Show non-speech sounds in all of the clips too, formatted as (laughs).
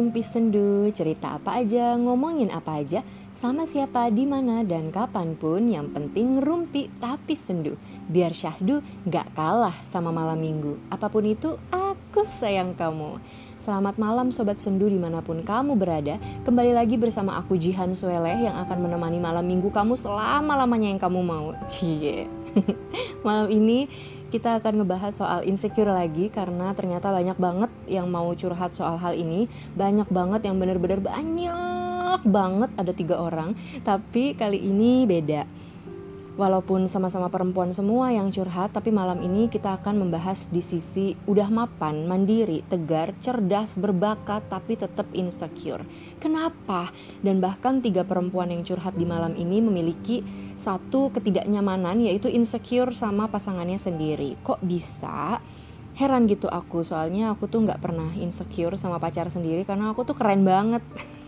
Rumpi Sendu, cerita apa aja, ngomongin apa aja, sama siapa, di mana dan kapan pun, yang penting rumpi tapi sendu. Biar syahdu gak kalah sama malam minggu. Apa pun itu, aku sayang kamu. Selamat malam Sobat Sendu di mana pun kamu berada Kembali lagi bersama aku Jihan Sueleh Yang akan menemani malam minggu kamu selama-lamanya yang kamu mau (laughs) Cie (laughs) Malam ini kita akan ngebahas soal insecure lagi karena ternyata banyak banget yang mau curhat soal hal ini. Banyak banget yang bener-bener banyak banget ada tiga orang. Tapi kali ini beda Walaupun sama-sama perempuan semua yang curhat, tapi malam ini kita akan membahas di sisi udah mapan, mandiri, tegar, cerdas, berbakat, tapi tetap insecure. Kenapa? Dan bahkan tiga perempuan yang curhat di malam ini memiliki satu ketidaknyamanan, yaitu insecure sama pasangannya sendiri. Kok bisa? Heran gitu aku, soalnya aku tuh nggak pernah insecure sama pacar sendiri karena aku tuh keren banget. (laughs)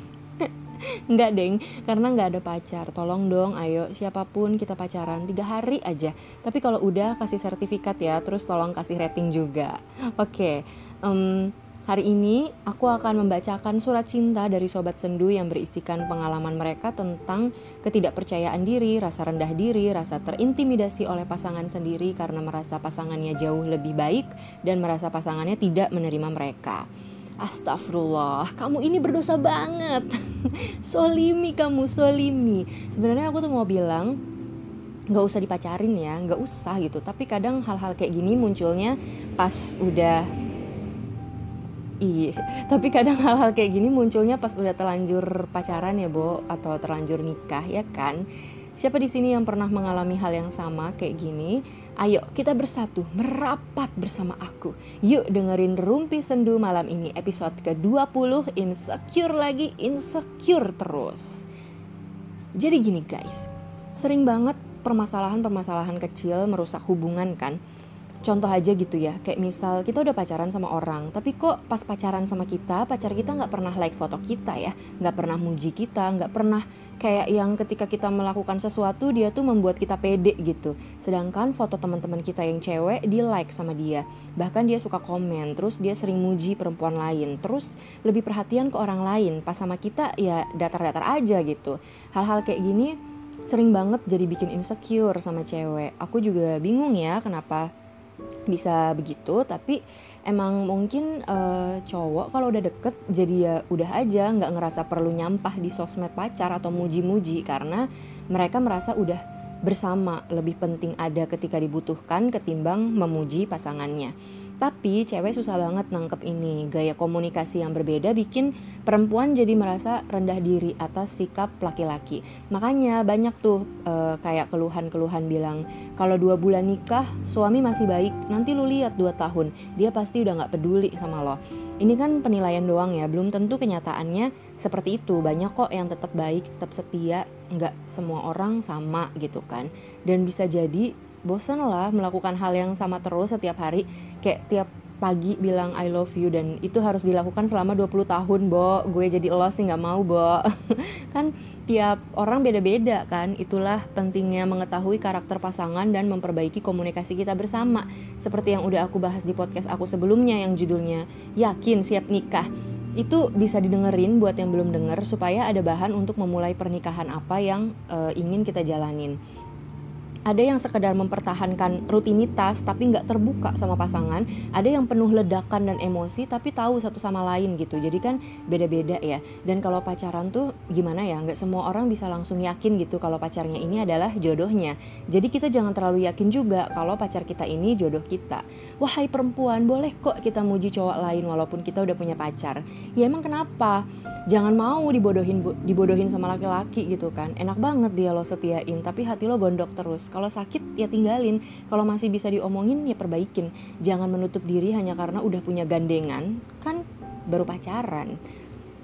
(laughs) Enggak deng, karena nggak ada pacar. Tolong dong, ayo siapa pun kita pacaran tiga hari aja. Tapi kalau udah kasih sertifikat ya, terus tolong kasih rating juga. Oke, okay, um, Hari ini aku akan membacakan surat cinta dari Sobat Sendu yang berisikan pengalaman mereka tentang ketidakpercayaan diri, rasa rendah diri, rasa terintimidasi oleh pasangan sendiri karena merasa pasangannya jauh lebih baik dan merasa pasangannya tidak menerima mereka. Astagfirullah, kamu ini berdosa banget. (laughs) solimi kamu, solimi. Sebenarnya aku tuh mau bilang nggak usah dipacarin ya, nggak usah gitu. Tapi kadang hal-hal kayak gini munculnya pas udah Iya, tapi kadang hal-hal kayak gini munculnya pas udah terlanjur pacaran ya, Bo, atau terlanjur nikah ya kan. Siapa di sini yang pernah mengalami hal yang sama kayak gini? Ayo kita bersatu, merapat bersama aku. Yuk dengerin Rumpi Sendu malam ini episode ke-20 Insecure lagi, insecure terus. Jadi gini guys, sering banget permasalahan-permasalahan kecil merusak hubungan kan? Contoh aja gitu ya. Kayak misal kita udah pacaran sama orang tapi kok pas pacaran sama kita pacar kita nggak pernah like foto kita ya. Nggak pernah muji kita nggak pernah kayak yang ketika kita melakukan sesuatu dia tuh membuat kita pede gitu. Sedangkan foto teman-teman kita yang cewek di like sama dia. Bahkan dia suka komen terus dia sering muji perempuan lain. Terus lebih perhatian ke orang lain. Pas sama kita ya datar-datar aja gitu. Hal-hal kayak gini sering banget jadi bikin insecure sama cewek. Aku juga bingung ya kenapa bisa begitu tapi emang mungkin uh, cowok kalau udah deket jadi ya udah aja nggak ngerasa perlu nyampah di sosmed pacar atau muji-muji karena mereka merasa udah bersama. Lebih penting ada ketika dibutuhkan ketimbang memuji pasangannya tapi cewek susah banget nangkep ini. Gaya komunikasi yang berbeda bikin perempuan jadi merasa rendah diri atas sikap laki-laki. Makanya banyak tuh e, kayak keluhan-keluhan bilang kalau dua bulan nikah suami masih baik, nanti lu lihat dua tahun dia pasti udah nggak peduli sama lo. Ini kan penilaian doang ya, belum tentu kenyataannya seperti itu. Banyak kok yang tetap baik, tetap setia, nggak semua orang sama gitu kan. Dan bisa jadi bosan lah melakukan hal yang sama terus setiap hari. Kayak tiap pagi bilang I love you dan itu harus dilakukan selama 20 tahun Bo. Gue jadi lo sih nggak mau Bo. (laughs) Kan tiap orang beda-beda kan? Itulah pentingnya mengetahui karakter pasangan dan memperbaiki komunikasi kita bersama. Seperti yang udah aku bahas di podcast aku sebelumnya yang judulnya yakin siap nikah. Itu bisa didengerin buat yang belum denger supaya ada bahan untuk memulai pernikahan apa yang uh, ingin kita jalanin ada yang sekedar mempertahankan rutinitas tapi nggak terbuka sama pasangan. Ada yang penuh ledakan dan emosi tapi tahu satu sama lain gitu. Jadi kan beda-beda ya. Dan kalau pacaran tuh gimana ya? Nggak semua orang bisa langsung yakin gitu kalau pacarnya ini adalah jodohnya. Jadi kita jangan terlalu yakin juga kalau pacar kita ini jodoh kita. Wahai perempuan boleh kok kita muji cowok lain walaupun kita udah punya pacar? Ya emang kenapa? Jangan mau dibodohin dibodohin sama laki-laki gitu kan. Enak banget dia lo setiain tapi hati lo gondok terus kalau sakit ya tinggalin. Kalau masih bisa diomongin ya perbaikin. Jangan menutup diri hanya karena udah punya gandengan kan baru pacaran.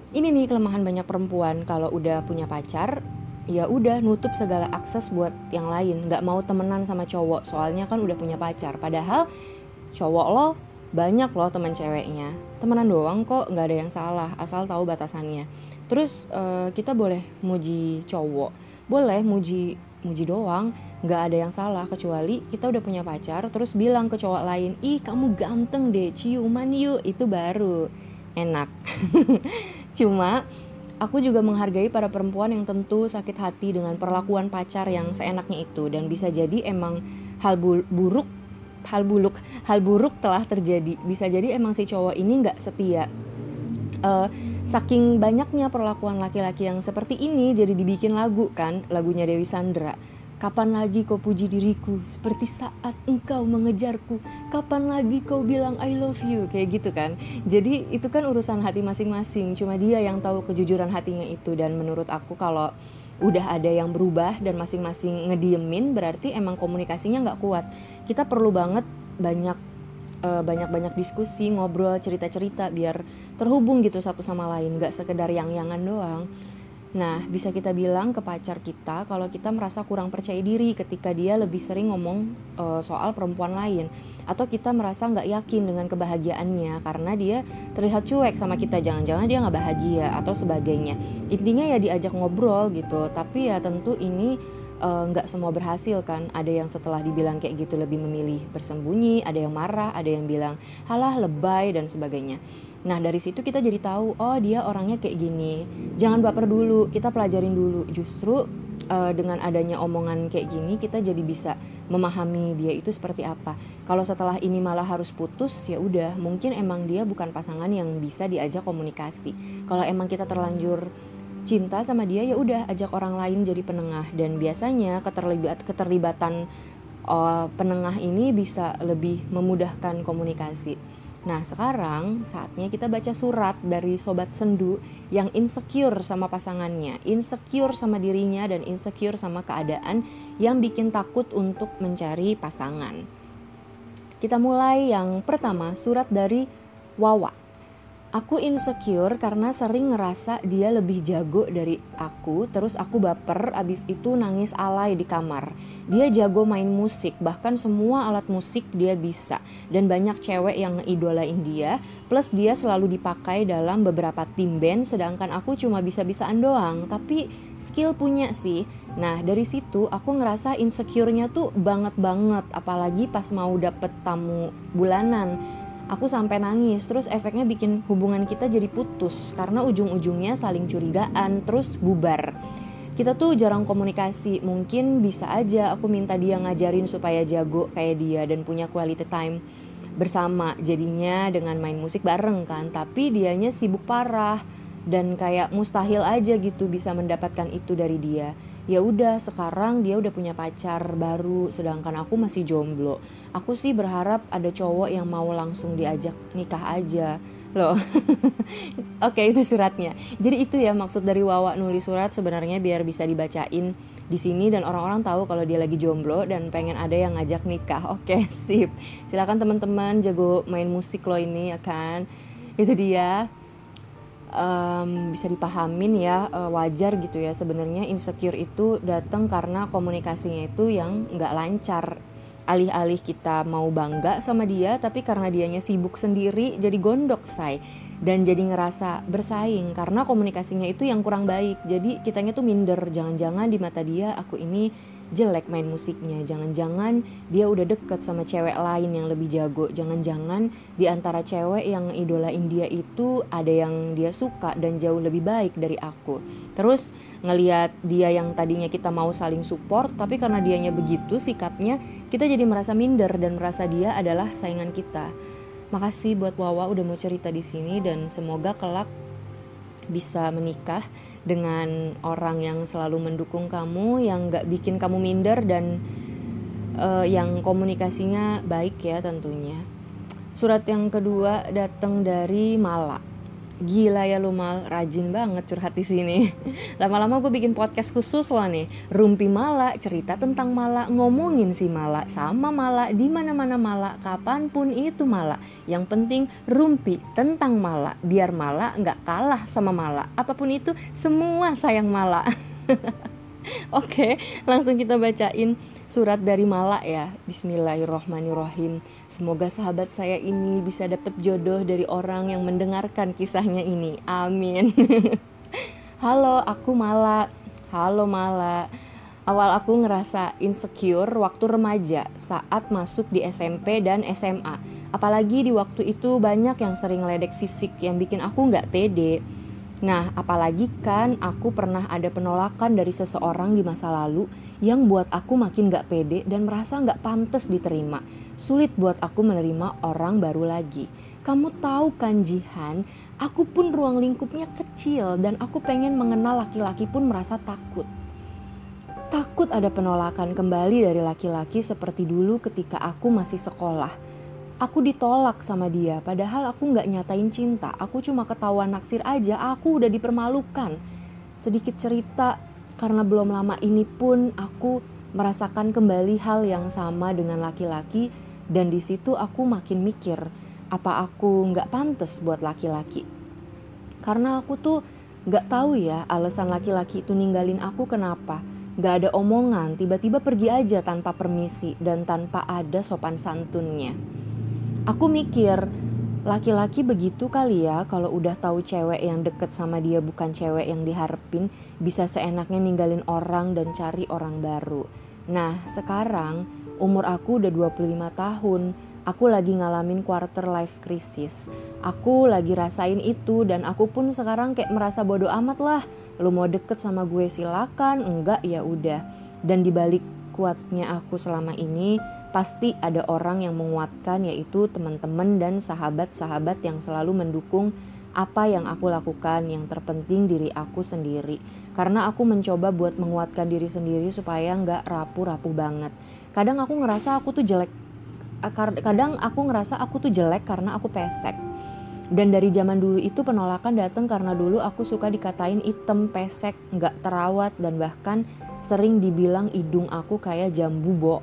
Ini nih kelemahan banyak perempuan. Kalau udah punya pacar ya udah nutup segala akses buat yang lain. Nggak mau temenan sama cowok soalnya kan udah punya pacar. Padahal cowok lo banyak loh teman ceweknya. Temenan doang kok nggak ada yang salah asal tahu batasannya. Terus uh, kita boleh muji cowok. Boleh muji muji doang nggak ada yang salah kecuali kita udah punya pacar terus bilang ke cowok lain ih kamu ganteng deh ciuman yuk. Itu baru. Enak. (laughs) Cuma aku juga menghargai para perempuan yang tentu sakit hati dengan perlakuan pacar yang seenaknya itu. Dan bisa jadi emang hal buruk hal buluk hal buruk telah terjadi. Bisa jadi emang si cowok ini nggak setia. Uh, saking banyaknya perlakuan laki-laki yang seperti ini jadi dibikin lagu kan lagunya Dewi Sandra Kapan lagi kau puji diriku seperti saat engkau mengejarku? Kapan lagi kau bilang I love you? Kayak gitu kan. Jadi itu kan urusan hati masing-masing. Cuma dia yang tahu kejujuran hatinya itu dan menurut aku kalau udah ada yang berubah dan masing-masing ngediemin berarti emang komunikasinya nggak kuat. Kita perlu banget banyak uh, banyak-banyak diskusi, ngobrol, cerita-cerita biar terhubung gitu satu sama lain, nggak sekedar yang-yangan doang. Nah, bisa kita bilang ke pacar kita kalau kita merasa kurang percaya diri ketika dia lebih sering ngomong uh, soal perempuan lain, atau kita merasa nggak yakin dengan kebahagiaannya karena dia terlihat cuek sama kita, jangan-jangan dia nggak bahagia atau sebagainya. Intinya ya diajak ngobrol gitu, tapi ya tentu ini eh, nggak uh, semua berhasil kan. Ada yang setelah dibilang kayak gitu lebih memilih bersembunyi, ada yang marah, ada yang bilang halah lebay dan sebagainya. Nah dari situ kita jadi tahu oh dia orangnya kayak gini. Jangan baper dulu, kita pelajarin dulu. Justru uh, dengan adanya omongan kayak gini kita jadi bisa memahami dia itu seperti apa. Kalau setelah ini malah harus putus ya udah mungkin emang dia bukan pasangan yang bisa diajak komunikasi. Kalau emang kita terlanjur cinta sama dia ya udah ajak orang lain jadi penengah dan biasanya keterlibat keterlibatan uh, penengah ini bisa lebih memudahkan komunikasi. Nah, sekarang saatnya kita baca surat dari sobat sendu yang insecure sama pasangannya, insecure sama dirinya dan insecure sama keadaan yang bikin takut untuk mencari pasangan. Kita mulai yang pertama, surat dari Wawa. Aku insecure karena sering ngerasa dia lebih jago dari aku, terus aku baper, abis itu nangis alay di kamar. Dia jago main musik, bahkan semua alat musik dia bisa. Dan banyak cewek yang ngidolain dia, plus dia selalu dipakai dalam beberapa tim band, sedangkan aku cuma bisa-bisaan doang, tapi skill punya sih. Nah dari situ aku ngerasa insecure-nya tuh banget banget, apalagi pas mau dapet tamu bulanan aku sampai nangis terus efeknya bikin hubungan kita jadi putus karena ujung-ujungnya saling curigaan terus bubar. Kita tuh jarang komunikasi mungkin bisa aja aku minta dia ngajarin supaya jago kayak dia dan punya quality time bersama. Jadinya dengan main musik bareng kan tapi dianya sibuk parah dan kayak mustahil aja gitu bisa mendapatkan itu dari dia ya udah sekarang dia udah punya pacar baru sedangkan aku masih jomblo. Aku sih berharap ada cowok yang mau langsung diajak nikah aja. Loh (laughs) oke itu suratnya. Jadi itu ya maksud dari Wawa nulis surat sebenarnya biar bisa dibacain di sini dan orang-orang tahu kalau dia lagi jomblo dan pengen ada yang ngajak nikah. (laughs) Oke sip. Silakan teman-teman jago main musik lo ini ya kan? Itu dia um, bisa dipahamin ya uh, wajar gitu ya. Sebenarnya insecure itu datang karena komunikasinya itu yang nggak lancar. Alih-alih kita mau bangga sama dia tapi karena dianya sibuk sendiri jadi gondok say. Dan jadi ngerasa bersaing karena komunikasinya itu yang kurang baik. Jadi kitanya tuh minder jangan-jangan di mata dia aku ini jelek main musiknya. Jangan-jangan dia udah deket sama cewek lain yang lebih jago. Jangan-jangan di antara cewek yang idola India itu ada yang dia suka dan jauh lebih baik dari aku. Terus ngeliat dia yang tadinya kita mau saling support tapi karena dianya begitu sikapnya kita jadi merasa minder dan merasa dia adalah saingan kita. Makasih buat Wawa udah mau cerita di sini dan semoga kelak bisa menikah dengan orang yang selalu mendukung kamu, yang gak bikin kamu minder dan uh, yang komunikasinya baik ya tentunya. Surat yang kedua datang dari Mala. Gila ya lu mal, rajin banget curhat di sini. (laughs) Lama-lama gue bikin podcast khusus loh nih. Rumpi Mala, cerita tentang Mala, ngomongin si Mala, sama Mala, di mana-mana Mala, kapan pun itu Mala. Yang penting rumpi tentang Mala, biar Mala nggak kalah sama Mala. Apa pun itu, semua sayang Mala. (laughs) (laughs) Oke, langsung kita bacain surat dari Mala ya. Bismillahirrohmanirrohim. Semoga sahabat saya ini bisa dapat jodoh dari orang yang mendengarkan kisahnya ini. Amin. (laughs) Halo, aku Mala. Halo Mala. Awal aku ngerasa insecure waktu remaja saat masuk di SMP dan SMA. Apalagi di waktu itu banyak yang sering ledek fisik yang bikin aku nggak pede. Nah, apalagi kan aku pernah ada penolakan dari seseorang di masa lalu yang buat aku makin gak pede dan merasa gak pantas diterima. Sulit buat aku menerima orang baru lagi. Kamu tahu kan Jihan, aku pun ruang lingkupnya kecil dan aku pengen mengenal laki-laki pun merasa takut. Takut ada penolakan kembali dari laki-laki seperti dulu ketika aku masih sekolah aku ditolak sama dia padahal aku nggak nyatain cinta. Aku cuma ketahuan naksir aja aku udah dipermalukan. Sedikit cerita karena belum lama ini pun aku merasakan kembali hal yang sama dengan laki-laki dan di situ aku makin mikir apa aku nggak pantas buat laki-laki? Karena aku tuh nggak tahu ya alasan laki-laki itu ninggalin aku kenapa? Gak ada omongan, tiba-tiba pergi aja tanpa permisi dan tanpa ada sopan santunnya. Aku mikir, laki-laki begitu kali ya kalau udah tahu cewek yang deket sama dia bukan cewek yang diharapin, bisa seenaknya ninggalin orang dan cari orang baru. Nah, sekarang umur aku udah 25 tahun, aku lagi ngalamin quarter life crisis. Aku lagi rasain itu dan aku pun sekarang kayak merasa bodoh amat lah. Lu mau deket sama gue silakan, enggak ya udah. Dan dibalik kuatnya aku selama ini, pasti ada orang yang menguatkan yaitu teman-teman dan sahabat-sahabat yang selalu mendukung apa yang aku lakukan yang terpenting diri aku sendiri. Karena aku mencoba buat menguatkan diri sendiri supaya nggak rapuh-rapuh banget. Kadang aku ngerasa aku tuh jelek kadang aku ngerasa aku tuh jelek karena aku pesek. Dan dari zaman dulu itu penolakan datang karena dulu aku suka dikatain item, pesek, nggak terawat dan bahkan sering dibilang hidung aku kayak jambu bool.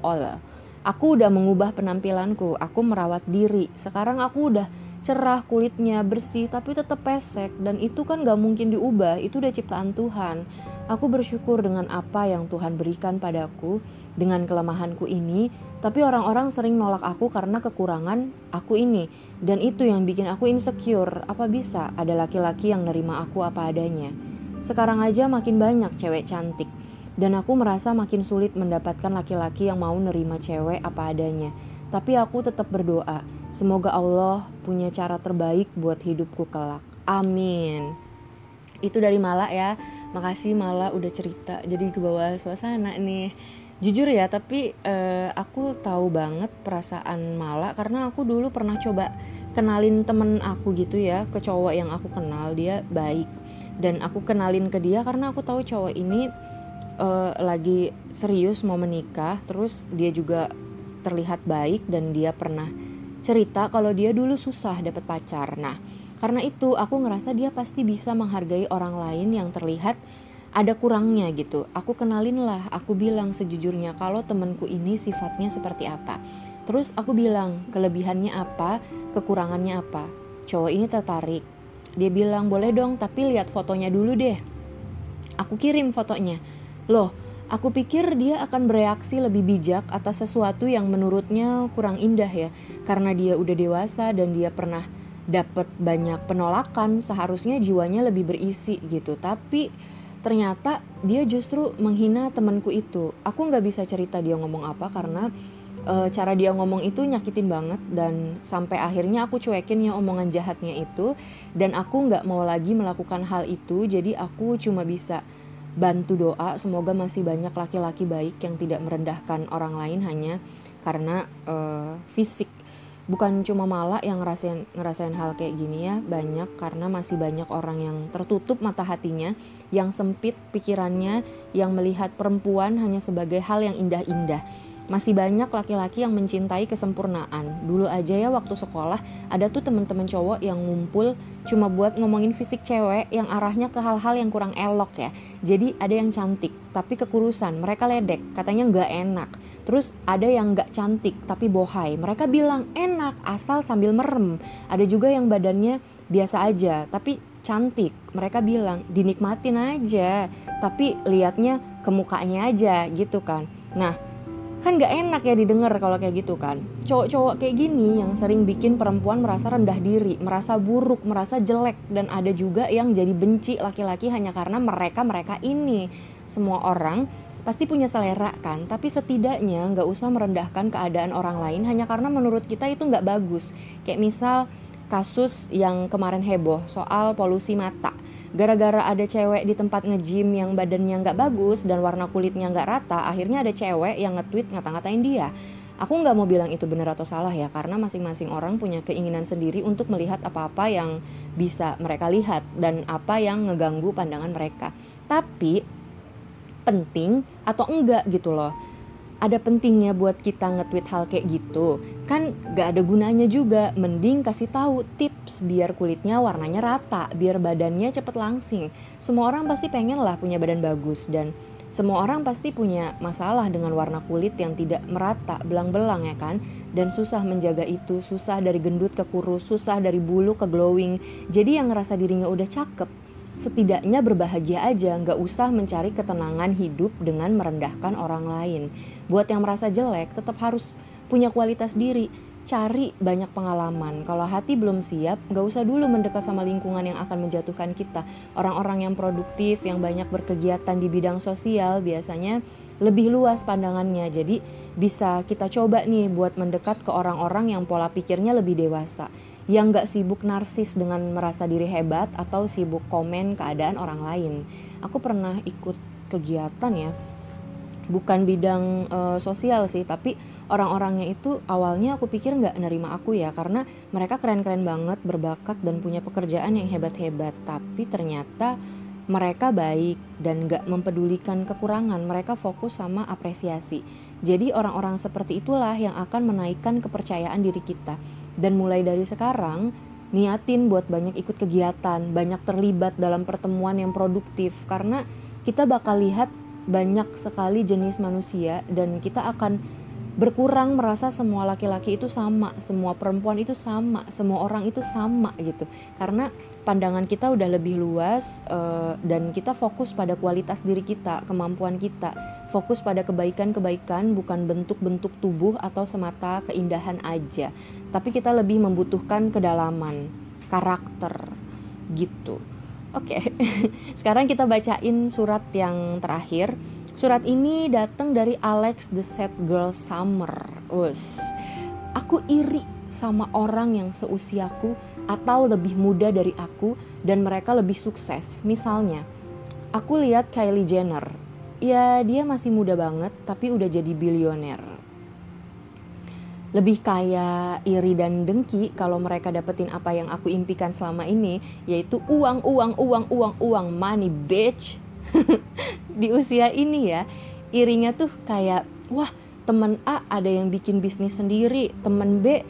Aku udah mengubah penampilanku, aku merawat diri. Sekarang aku udah cerah kulitnya, bersih, tapi tetap pesek. Dan itu kan gak mungkin diubah, itu udah ciptaan Tuhan. Aku bersyukur dengan apa yang Tuhan berikan padaku, dengan kelemahanku ini. Tapi orang-orang sering nolak aku karena kekurangan aku ini. Dan itu yang bikin aku insecure. Apa bisa ada laki-laki yang nerima aku apa adanya? Sekarang aja makin banyak cewek cantik dan aku merasa makin sulit mendapatkan laki-laki yang mau nerima cewek apa adanya. Tapi aku tetap berdoa, semoga Allah punya cara terbaik buat hidupku kelak. Amin. Itu dari Mala ya. Makasih Mala udah cerita. Jadi ke bawah suasana nih. Jujur ya, tapi uh, aku tahu banget perasaan Mala karena aku dulu pernah coba kenalin temen aku gitu ya ke cowok yang aku kenal dia baik dan aku kenalin ke dia karena aku tahu cowok ini uh, lagi serius mau menikah terus dia juga terlihat baik dan dia pernah cerita kalau dia dulu susah dapat pacar. Nah karena itu aku ngerasa dia pasti bisa menghargai orang lain yang terlihat ada kurangnya gitu. Aku kenalin lah aku bilang sejujurnya kalau temenku ini sifatnya seperti apa. Terus aku bilang kelebihannya apa? Kekurangannya apa? Cowok ini tertarik. Dia bilang boleh dong tapi lihat fotonya dulu deh. Aku kirim fotonya Loh, aku pikir dia akan bereaksi lebih bijak atas sesuatu yang menurutnya kurang indah ya, karena dia udah dewasa dan dia pernah dapat banyak penolakan, seharusnya jiwanya lebih berisi gitu. Tapi ternyata dia justru menghina temanku itu. Aku nggak bisa cerita dia ngomong apa karena e, cara dia ngomong itu nyakitin banget dan sampai akhirnya aku cuekin ya omongan jahatnya itu dan aku nggak mau lagi melakukan hal itu. Jadi aku cuma bisa bantu doa semoga masih banyak laki-laki baik yang tidak merendahkan orang lain hanya karena uh, fisik. Bukan cuma malah yang ngerasain ngerasain hal kayak gini ya banyak karena masih banyak orang yang tertutup mata hatinya yang sempit pikirannya yang melihat perempuan hanya sebagai hal yang indah-indah masih banyak laki-laki yang mencintai kesempurnaan. Dulu aja ya waktu sekolah ada tuh temen-temen cowok yang ngumpul cuma buat ngomongin fisik cewek yang arahnya ke hal-hal yang kurang elok ya. Jadi ada yang cantik tapi kekurusan, mereka ledek, katanya nggak enak. Terus ada yang nggak cantik tapi bohai, mereka bilang enak asal sambil merem. Ada juga yang badannya biasa aja tapi cantik, mereka bilang dinikmatin aja, tapi liatnya ke mukanya aja gitu kan. Nah, kan gak enak ya didengar kalau kayak gitu kan. Cowok-cowok kayak gini yang sering bikin perempuan merasa rendah diri merasa buruk merasa jelek dan ada juga yang jadi benci laki-laki hanya karena mereka mereka ini. Semua orang pasti punya selera kan tapi setidaknya nggak usah merendahkan keadaan orang lain hanya karena menurut kita itu nggak bagus. Kayak misal kasus yang kemarin heboh soal polusi mata. Gara-gara ada cewek di tempat nge-gym yang badannya nggak bagus dan warna kulitnya nggak rata akhirnya ada cewek yang nge-tweet ngata-ngatain dia. Aku nggak mau bilang itu benar atau salah ya karena masing-masing orang punya keinginan sendiri untuk melihat apa-apa yang bisa mereka lihat dan apa yang ngeganggu pandangan mereka. Tapi penting atau enggak gitu loh ada pentingnya buat kita nge-tweet hal kayak gitu kan gak ada gunanya juga mending kasih tahu tips biar kulitnya warnanya rata biar badannya cepet langsing semua orang pasti pengen lah punya badan bagus dan semua orang pasti punya masalah dengan warna kulit yang tidak merata, belang-belang ya kan? Dan susah menjaga itu, susah dari gendut ke kurus, susah dari bulu ke glowing. Jadi yang ngerasa dirinya udah cakep, setidaknya berbahagia aja, nggak usah mencari ketenangan hidup dengan merendahkan orang lain. Buat yang merasa jelek, tetap harus punya kualitas diri cari banyak pengalaman. Kalau hati belum siap, gak usah dulu mendekat sama lingkungan yang akan menjatuhkan kita. Orang-orang yang produktif, yang banyak berkegiatan di bidang sosial, biasanya lebih luas pandangannya. Jadi bisa kita coba nih buat mendekat ke orang-orang yang pola pikirnya lebih dewasa. Yang gak sibuk narsis dengan merasa diri hebat atau sibuk komen keadaan orang lain. Aku pernah ikut kegiatan ya, bukan bidang uh, sosial sih tapi orang-orangnya itu awalnya aku pikir nggak nerima aku ya karena mereka keren-keren banget berbakat dan punya pekerjaan yang hebat-hebat. Tapi ternyata mereka baik dan gak mempedulikan kekurangan. Mereka fokus sama apresiasi. Jadi orang-orang seperti itulah yang akan menaikkan kepercayaan diri kita dan mulai dari sekarang niatin buat banyak ikut kegiatan banyak terlibat dalam pertemuan yang produktif karena kita bakal lihat banyak sekali jenis manusia dan kita akan berkurang merasa semua laki-laki itu sama, semua perempuan itu sama, semua orang itu sama gitu. Karena pandangan kita udah lebih luas uh, dan kita fokus pada kualitas diri kita, kemampuan kita, fokus pada kebaikan-kebaikan bukan bentuk-bentuk tubuh atau semata keindahan aja. Tapi kita lebih membutuhkan kedalaman, karakter gitu. Oke, okay. (laughs) sekarang kita bacain surat yang terakhir. Surat ini datang dari Alex the Sad Girl Summer. Us, aku iri sama orang yang seusiaku atau lebih muda dari aku dan mereka lebih sukses. Misalnya, aku lihat Kylie Jenner. Ya, dia masih muda banget tapi udah jadi bilioner lebih kaya iri dan dengki kalau mereka dapetin apa yang aku impikan selama ini yaitu uang uang uang uang uang money bitch (laughs) di usia ini ya irinya tuh kayak wah temen A ada yang bikin bisnis sendiri temen B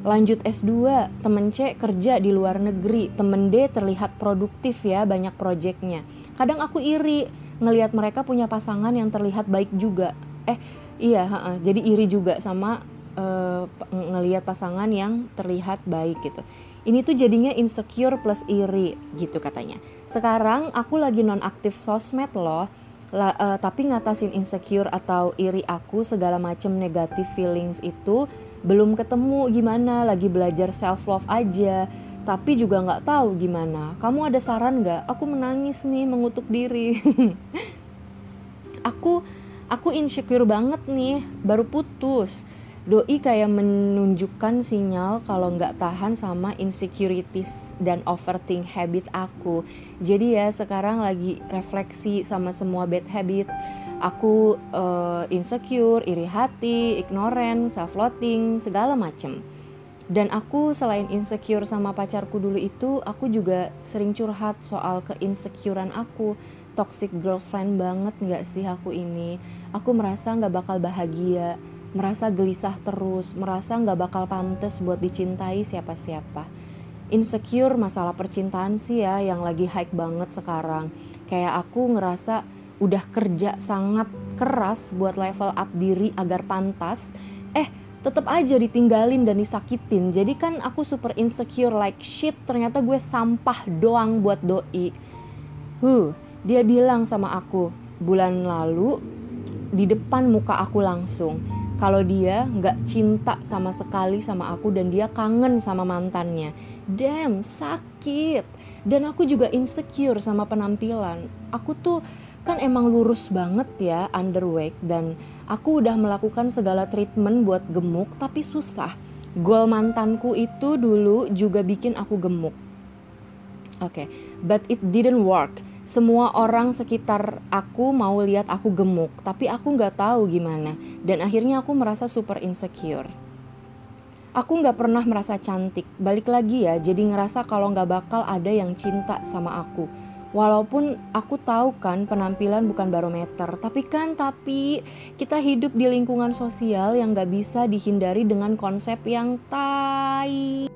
lanjut S2 temen C kerja di luar negeri temen D terlihat produktif ya banyak proyeknya kadang aku iri ngelihat mereka punya pasangan yang terlihat baik juga eh iya ha -ha, jadi iri juga sama uh, ngelihat pasangan yang terlihat baik gitu. Ini tuh jadinya insecure plus iri gitu katanya. Sekarang aku lagi nonaktif sosmed loh. La, uh, tapi ngatasin insecure atau iri aku segala macem negatif feelings itu belum ketemu gimana? Lagi belajar self love aja. Tapi juga nggak tahu gimana. Kamu ada saran nggak? Aku menangis nih mengutuk diri. (laughs) Aku aku insecure banget nih. Baru putus doi kayak menunjukkan sinyal kalau nggak tahan sama insecurities dan overthink habit aku. Jadi ya sekarang lagi refleksi sama semua bad habit. Aku uh, insecure iri hati ignorant self loathing segala macem. Dan aku selain insecure sama pacarku dulu itu aku juga sering curhat soal keinsecurean aku. Toxic girlfriend banget nggak sih aku ini? Aku merasa nggak bakal bahagia merasa gelisah terus, merasa nggak bakal pantas buat dicintai siapa-siapa. Insecure masalah percintaan sih ya yang lagi high banget sekarang. Kayak aku ngerasa udah kerja sangat keras buat level up diri agar pantas, eh tetap aja ditinggalin dan disakitin. Jadi kan aku super insecure like shit. Ternyata gue sampah doang buat doi. Huh, dia bilang sama aku bulan lalu di depan muka aku langsung kalau dia nggak cinta sama sekali sama aku dan dia kangen sama mantannya. Damn, sakit. Dan aku juga insecure sama penampilan. Aku tuh kan emang lurus banget ya underweight dan aku udah melakukan segala treatment buat gemuk tapi susah. Goal mantanku itu dulu juga bikin aku gemuk. Oke, okay. but it didn't work. Semua orang sekitar aku mau lihat aku gemuk, tapi aku nggak tahu gimana. Dan akhirnya aku merasa super insecure. Aku nggak pernah merasa cantik. Balik lagi ya, jadi ngerasa kalau nggak bakal ada yang cinta sama aku Walaupun aku tahu kan penampilan bukan barometer, tapi kan tapi kita hidup di lingkungan sosial yang gak bisa dihindari dengan konsep yang tai.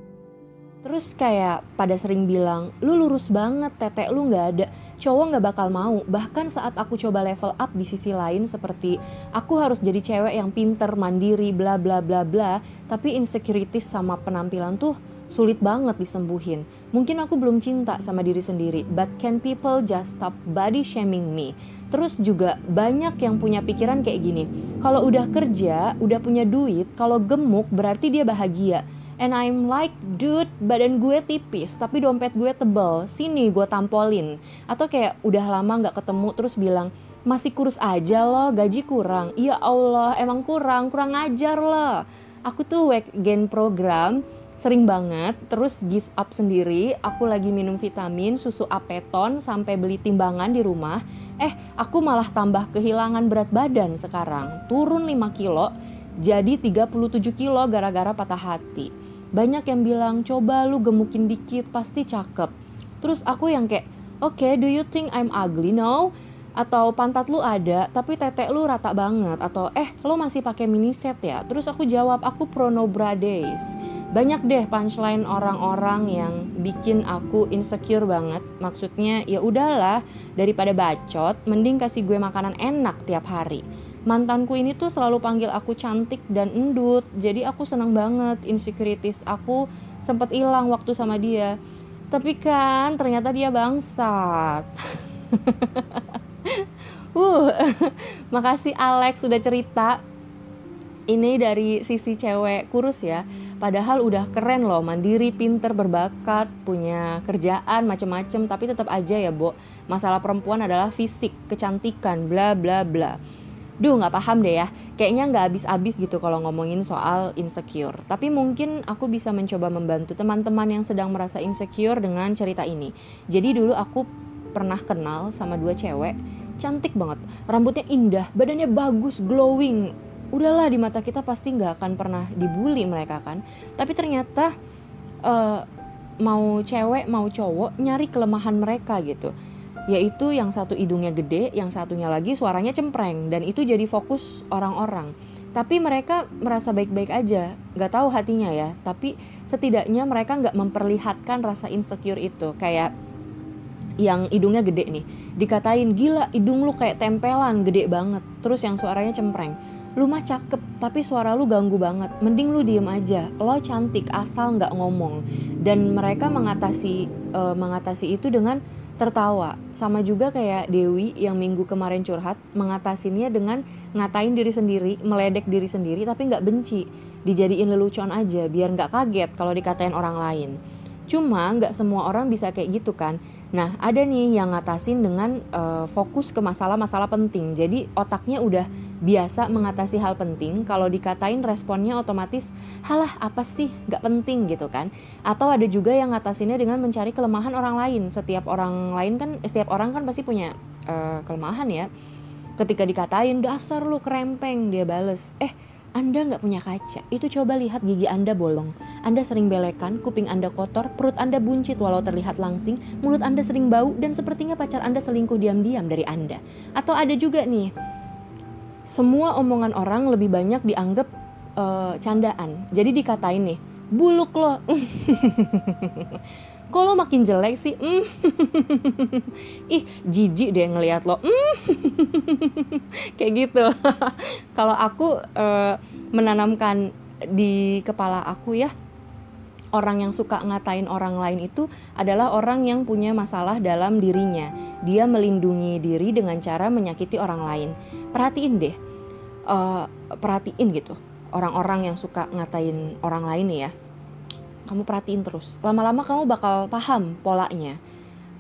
Terus kayak pada sering bilang, lu lurus banget, tetek lu gak ada, cowok gak bakal mau. Bahkan saat aku coba level up di sisi lain seperti aku harus jadi cewek yang pinter, mandiri, bla bla bla bla, tapi insecurities sama penampilan tuh sulit banget disembuhin. Mungkin aku belum cinta sama diri sendiri, but can people just stop body shaming me? Terus juga banyak yang punya pikiran kayak gini. Kalau udah kerja, udah punya duit, kalau gemuk berarti dia bahagia. And I'm like, dude, badan gue tipis, tapi dompet gue tebel. Sini gue tampolin. Atau kayak udah lama gak ketemu terus bilang, masih kurus aja loh, gaji kurang. Iya Allah, emang kurang, kurang ajar loh. Aku tuh weight gain program sering banget terus give up sendiri aku lagi minum vitamin susu apeton sampai beli timbangan di rumah eh aku malah tambah kehilangan berat badan sekarang turun 5 kilo jadi 37 kilo gara-gara patah hati banyak yang bilang coba lu gemukin dikit pasti cakep. Terus aku yang kayak oke okay, do you think I'm ugly no atau pantat lu ada tapi tetek lu rata banget. Atau eh lo masih pakai mini set ya? Terus aku jawab aku prono brades banyak deh punchline orang-orang yang bikin aku insecure banget. Maksudnya ya udahlah daripada bacot mending kasih gue makanan enak tiap hari mantanku ini tuh selalu panggil aku cantik dan endut. Jadi aku senang banget insecurities aku sempet hilang waktu sama dia. Tapi kan ternyata dia bangsat. (laughs) Uh (laughs) makasih Alex sudah cerita. Ini dari sisi cewek kurus ya. Padahal udah keren loh mandiri pinter berbakat punya kerjaan macem-macem. Tapi tetap aja ya Bo masalah perempuan adalah fisik kecantikan bla bla bla Duh nggak paham deh ya. Kayaknya nggak habis-habis gitu kalau ngomongin soal insecure. Tapi mungkin aku bisa mencoba membantu teman-teman yang sedang merasa insecure dengan cerita ini. Jadi dulu aku pernah kenal sama dua cewek Cantik banget. Rambutnya indah, badannya bagus, glowing. Udahlah di mata kita pasti nggak akan pernah dibully mereka kan. Tapi ternyata uh, mau cewek mau cowok nyari kelemahan mereka gitu yaitu yang satu hidungnya gede, yang satunya lagi suaranya cempreng dan itu jadi fokus orang-orang. Tapi mereka merasa baik-baik aja, nggak tahu hatinya ya. Tapi setidaknya mereka nggak memperlihatkan rasa insecure itu. Kayak yang hidungnya gede nih, dikatain gila hidung lu kayak tempelan gede banget. Terus yang suaranya cempreng lu mah cakep tapi suara lu ganggu banget mending lu diem aja lo cantik asal nggak ngomong dan mereka mengatasi uh, mengatasi itu dengan tertawa. Sama juga kayak Dewi yang minggu kemarin curhat mengatasinya dengan ngatain diri sendiri meledek diri sendiri tapi nggak benci. Dijadiin lelucon aja biar nggak kaget kalau dikatain orang lain. Cuma nggak semua orang bisa kayak gitu kan. Nah ada nih yang ngatasin dengan uh, fokus ke masalah-masalah penting. Jadi otaknya udah biasa mengatasi hal penting. Kalau dikatain responnya otomatis, halah apa sih nggak penting gitu kan. Atau ada juga yang ngatasinnya dengan mencari kelemahan orang lain. Setiap orang lain kan, setiap orang kan pasti punya uh, kelemahan ya. Ketika dikatain dasar lu kerempeng dia bales. Eh anda nggak punya kaca, itu coba lihat gigi Anda bolong. Anda sering belekan, kuping Anda kotor, perut Anda buncit walau terlihat langsing, mulut Anda sering bau, dan sepertinya pacar Anda selingkuh diam-diam dari Anda. Atau ada juga nih, semua omongan orang lebih banyak dianggap uh, candaan. Jadi dikatain nih, buluk lo. (laughs) kok lo makin jelek sih mm. ih jijik deh ngelihat lo mm. kayak gitu kalau aku uh, menanamkan di kepala aku ya orang yang suka ngatain orang lain itu adalah orang yang punya masalah dalam dirinya. Dia melindungi diri dengan cara menyakiti orang lain. Perhatiin deh, uh, perhatiin gitu orang-orang yang suka ngatain orang lain ya kamu perhatiin terus. Lama-lama kamu bakal paham polanya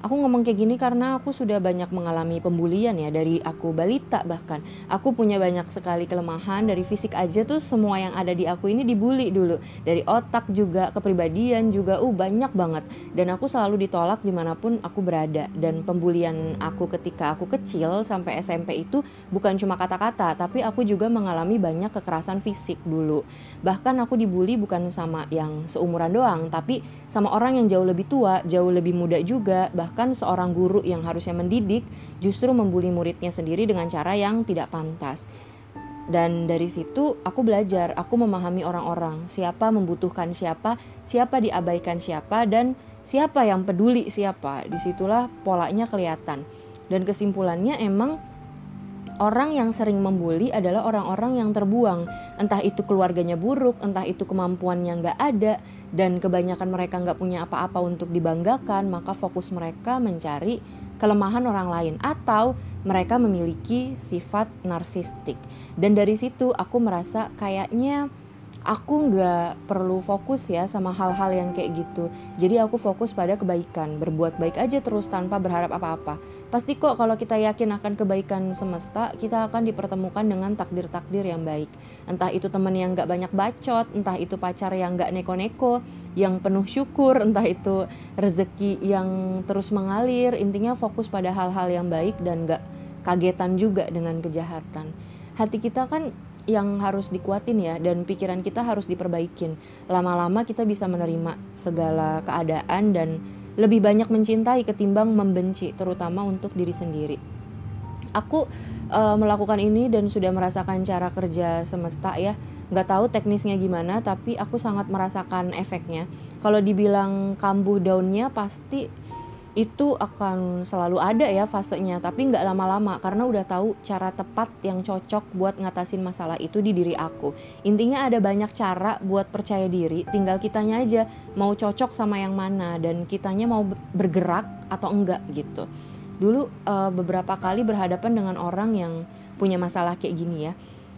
Aku ngomong kayak gini karena aku sudah banyak mengalami pembulian ya dari aku balita bahkan. Aku punya banyak sekali kelemahan dari fisik aja tuh semua yang ada di aku ini dibully dulu. Dari otak juga, kepribadian juga, uh banyak banget. Dan aku selalu ditolak di mana pun aku berada. Dan pembulian aku ketika aku kecil sampai SMP itu bukan cuma kata-kata, tapi aku juga mengalami banyak kekerasan fisik dulu. Bahkan aku dibully bukan sama yang seumuran doang, tapi sama orang yang jauh lebih tua, jauh lebih muda juga, bahkan bahkan seorang guru yang harusnya mendidik justru membuli muridnya sendiri dengan cara yang tidak pantas. Dan dari situ aku belajar, aku memahami orang-orang, siapa membutuhkan siapa, siapa diabaikan siapa, dan siapa yang peduli siapa. Di situlah polanya kelihatan. Dan kesimpulannya emang orang yang sering membuli adalah orang-orang yang terbuang. Entah itu keluarganya buruk, entah itu kemampuannya nggak ada, dan kebanyakan mereka nggak punya apa-apa untuk dibanggakan, maka fokus mereka mencari kelemahan orang lain atau mereka memiliki sifat narsistik. Dan dari situ aku merasa kayaknya aku nggak perlu fokus ya sama hal-hal yang kayak gitu. Jadi aku fokus pada kebaikan, berbuat baik aja terus tanpa berharap apa-apa. Pasti kok kalau kita yakin akan kebaikan semesta, kita akan dipertemukan dengan takdir-takdir yang baik. Entah itu teman yang nggak banyak bacot, entah itu pacar yang nggak neko-neko, yang penuh syukur, entah itu rezeki yang terus mengalir. Intinya fokus pada hal-hal yang baik dan nggak kagetan juga dengan kejahatan. Hati kita kan yang harus dikuatin ya dan pikiran kita harus diperbaikin. Lama-lama kita bisa menerima segala keadaan dan lebih banyak mencintai ketimbang membenci, terutama untuk diri sendiri. Aku uh, melakukan ini dan sudah merasakan cara kerja semesta ya. Nggak tahu teknisnya gimana, tapi aku sangat merasakan efeknya. Kalau dibilang kambuh daunnya pasti itu akan selalu ada ya fasenya tapi nggak lama-lama karena udah tahu cara tepat yang cocok buat ngatasin masalah itu di diri aku. Intinya ada banyak cara buat percaya diri tinggal kitanya aja mau cocok sama yang mana dan kitanya mau bergerak atau enggak gitu. Dulu uh, beberapa kali berhadapan dengan orang yang punya masalah kayak gini ya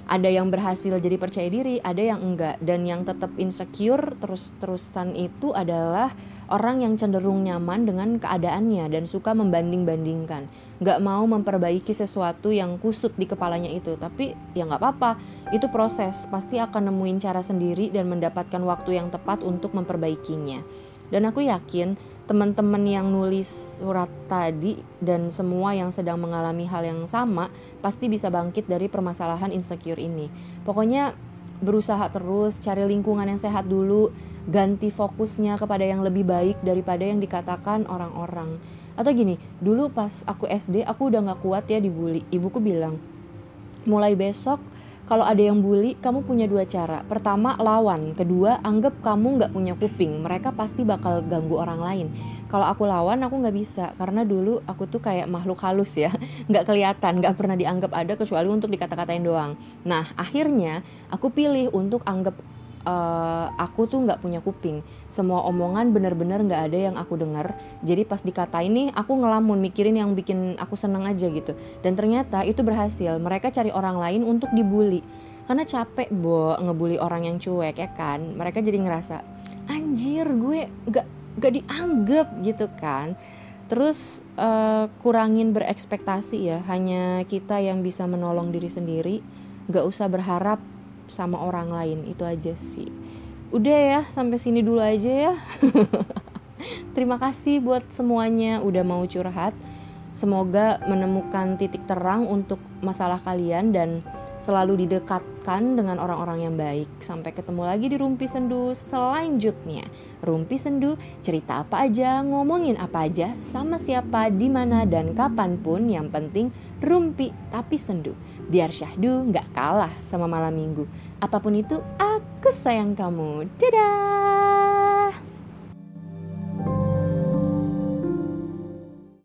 ada yang berhasil jadi percaya diri, ada yang enggak, dan yang tetap insecure terus-terusan itu adalah orang yang cenderung nyaman dengan keadaannya dan suka membanding-bandingkan, nggak mau memperbaiki sesuatu yang kusut di kepalanya itu, tapi ya nggak apa-apa, itu proses, pasti akan nemuin cara sendiri dan mendapatkan waktu yang tepat untuk memperbaikinya. Dan aku yakin teman-teman yang nulis surat tadi dan semua yang sedang mengalami hal yang sama pasti bisa bangkit dari permasalahan insecure ini. Pokoknya berusaha terus cari lingkungan yang sehat dulu, ganti fokusnya kepada yang lebih baik daripada yang dikatakan orang-orang. Atau gini, dulu pas aku SD aku udah gak kuat ya dibully. Ibuku bilang, mulai besok kalau ada yang bully, kamu punya dua cara. Pertama, lawan. Kedua, anggap kamu nggak punya kuping. Mereka pasti bakal ganggu orang lain. Kalau aku lawan, aku nggak bisa. Karena dulu aku tuh kayak makhluk halus ya. (laughs) Nggak kelihatan, nggak pernah dianggap ada kecuali untuk dikata-katain doang. Nah, akhirnya aku pilih untuk anggap uh, aku tuh nggak punya kuping. Semua omongan bener-bener nggak ada yang aku dengar. Jadi pas dikatain nih aku ngelamun mikirin yang bikin aku seneng aja gitu. Dan ternyata itu berhasil. Mereka cari orang lain untuk dibully. Karena capek bo ngebully orang yang cuek ya kan? Mereka jadi ngerasa anjir gue nggak nggak dianggap gitu kan? Terus uh, kurangin berekspektasi ya. Hanya kita yang bisa menolong diri sendiri. Nggak usah berharap sama orang lain itu aja sih udah ya sampai sini dulu aja ya (laughs) terima kasih buat semuanya udah mau curhat semoga menemukan titik terang untuk masalah kalian dan selalu didekatkan dengan orang-orang yang baik. Sampai ketemu lagi di Rumpi Sendu selanjutnya. Rumpi Sendu, cerita apa aja, ngomongin apa aja, sama siapa, di mana dan kapan pun. Yang penting rumpi tapi sendu. Biar syahdu nggak kalah sama malam minggu. Apa pun itu, aku sayang kamu. Dadah!